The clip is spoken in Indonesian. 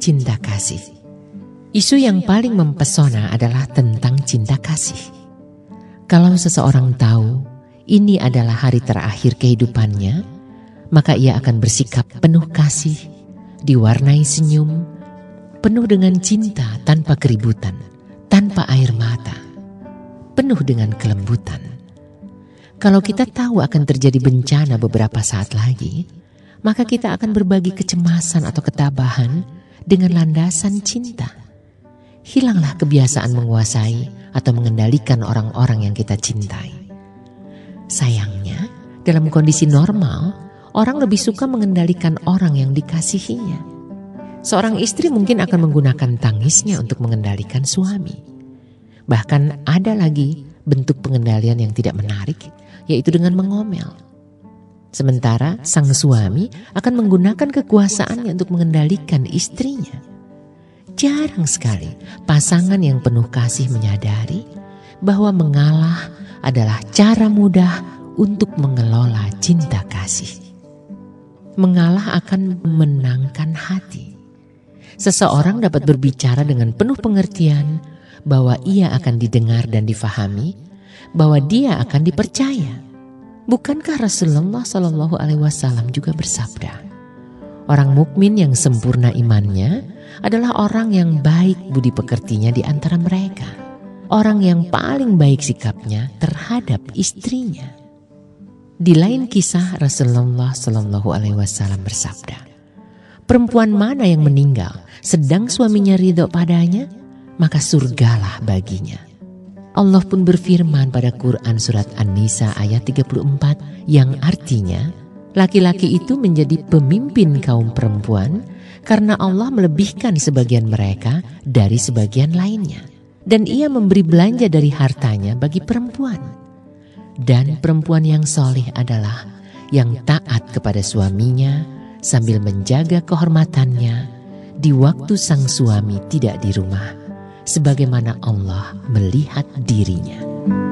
cinta kasih. Isu yang paling mempesona adalah tentang cinta kasih. Kalau seseorang tahu ini adalah hari terakhir kehidupannya, maka ia akan bersikap penuh kasih, diwarnai senyum, penuh dengan cinta tanpa keributan, tanpa air mata, penuh dengan kelembutan. Kalau kita tahu akan terjadi bencana beberapa saat lagi, maka kita akan berbagi kecemasan atau ketabahan dengan landasan cinta. Hilanglah kebiasaan menguasai atau mengendalikan orang-orang yang kita cintai. Sayangnya, dalam kondisi normal, orang lebih suka mengendalikan orang yang dikasihinya. Seorang istri mungkin akan menggunakan tangisnya untuk mengendalikan suami. Bahkan ada lagi bentuk pengendalian yang tidak menarik, yaitu dengan mengomel. Sementara sang suami akan menggunakan kekuasaannya untuk mengendalikan istrinya. Jarang sekali pasangan yang penuh kasih menyadari bahwa mengalah adalah cara mudah untuk mengelola cinta kasih. Mengalah akan menangkan hati. Seseorang dapat berbicara dengan penuh pengertian bahwa ia akan didengar dan difahami, bahwa dia akan dipercaya Bukankah Rasulullah Shallallahu Alaihi Wasallam juga bersabda, orang mukmin yang sempurna imannya adalah orang yang baik budi pekertinya di antara mereka, orang yang paling baik sikapnya terhadap istrinya. Di lain kisah Rasulullah Shallallahu Alaihi Wasallam bersabda, perempuan mana yang meninggal sedang suaminya ridho padanya, maka surgalah baginya. Allah pun berfirman pada Quran surat An-Nisa ayat 34 yang artinya laki-laki itu menjadi pemimpin kaum perempuan karena Allah melebihkan sebagian mereka dari sebagian lainnya dan ia memberi belanja dari hartanya bagi perempuan. Dan perempuan yang soleh adalah yang taat kepada suaminya sambil menjaga kehormatannya di waktu sang suami tidak di rumah sebagaimana Allah melihat dirinya.